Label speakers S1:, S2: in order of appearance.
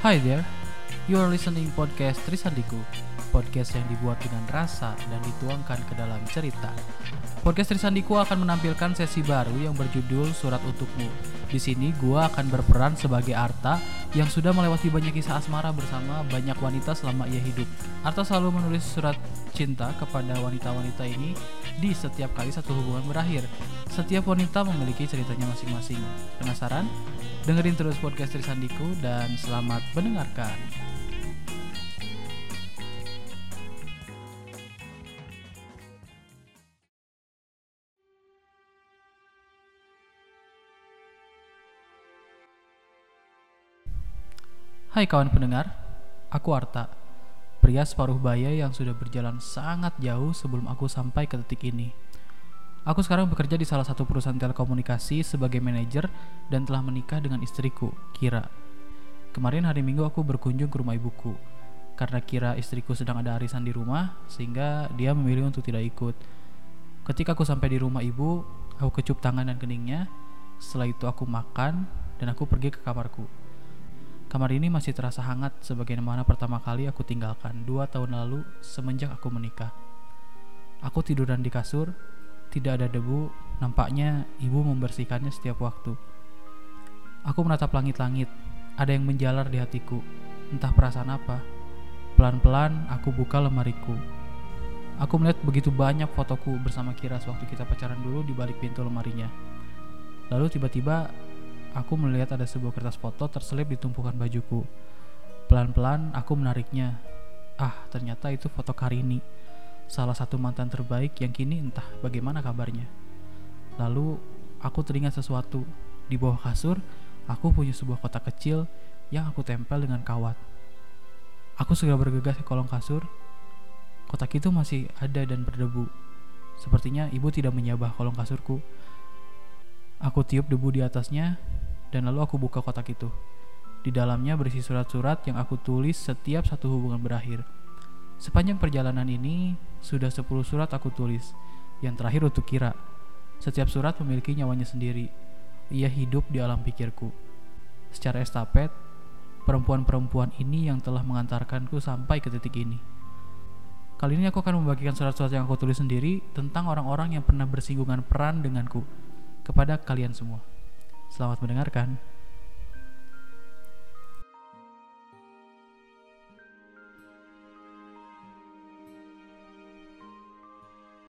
S1: Hi there, you are listening podcast Trisandiku. Podcast yang dibuat dengan rasa dan dituangkan ke dalam cerita. Podcast Trisandiku akan menampilkan sesi baru yang berjudul Surat Untukmu. Di sini gua akan berperan sebagai Arta yang sudah melewati banyak kisah asmara bersama banyak wanita selama ia hidup. Arta selalu menulis surat cinta kepada wanita-wanita ini di setiap kali satu hubungan berakhir. Setiap wanita memiliki ceritanya masing-masing. Penasaran? Dengerin terus podcast Trisandiku dan selamat mendengarkan. Hai kawan pendengar, aku Arta, pria separuh baya yang sudah berjalan sangat jauh sebelum aku sampai ke titik ini. Aku sekarang bekerja di salah satu perusahaan telekomunikasi sebagai manajer dan telah menikah dengan istriku, Kira. Kemarin hari Minggu aku berkunjung ke rumah ibuku. Karena Kira istriku sedang ada arisan di rumah, sehingga dia memilih untuk tidak ikut. Ketika aku sampai di rumah ibu, aku kecup tangan dan keningnya. Setelah itu aku makan dan aku pergi ke kamarku. Kamar ini masih terasa hangat sebagaimana pertama kali aku tinggalkan dua tahun lalu semenjak aku menikah. Aku tiduran di kasur, tidak ada debu, nampaknya ibu membersihkannya setiap waktu. Aku menatap langit-langit, ada yang menjalar di hatiku, entah perasaan apa. Pelan-pelan aku buka lemariku. Aku melihat begitu banyak fotoku bersama Kira waktu kita pacaran dulu di balik pintu lemarinya. Lalu tiba-tiba aku melihat ada sebuah kertas foto terselip di tumpukan bajuku. Pelan-pelan aku menariknya. Ah, ternyata itu foto Karini, salah satu mantan terbaik yang kini entah bagaimana kabarnya. Lalu aku teringat sesuatu. Di bawah kasur, aku punya sebuah kotak kecil yang aku tempel dengan kawat. Aku segera bergegas ke kolong kasur. Kotak itu masih ada dan berdebu. Sepertinya ibu tidak menyabah kolong kasurku. Aku tiup debu di atasnya dan lalu aku buka kotak itu. Di dalamnya berisi surat-surat yang aku tulis setiap satu hubungan berakhir. Sepanjang perjalanan ini, sudah 10 surat aku tulis, yang terakhir untuk Kira. Setiap surat memiliki nyawanya sendiri. Ia hidup di alam pikirku. Secara estafet, perempuan-perempuan ini yang telah mengantarkanku sampai ke titik ini. Kali ini aku akan membagikan surat-surat yang aku tulis sendiri tentang orang-orang yang pernah bersinggungan peran denganku kepada kalian semua. Selamat mendengarkan.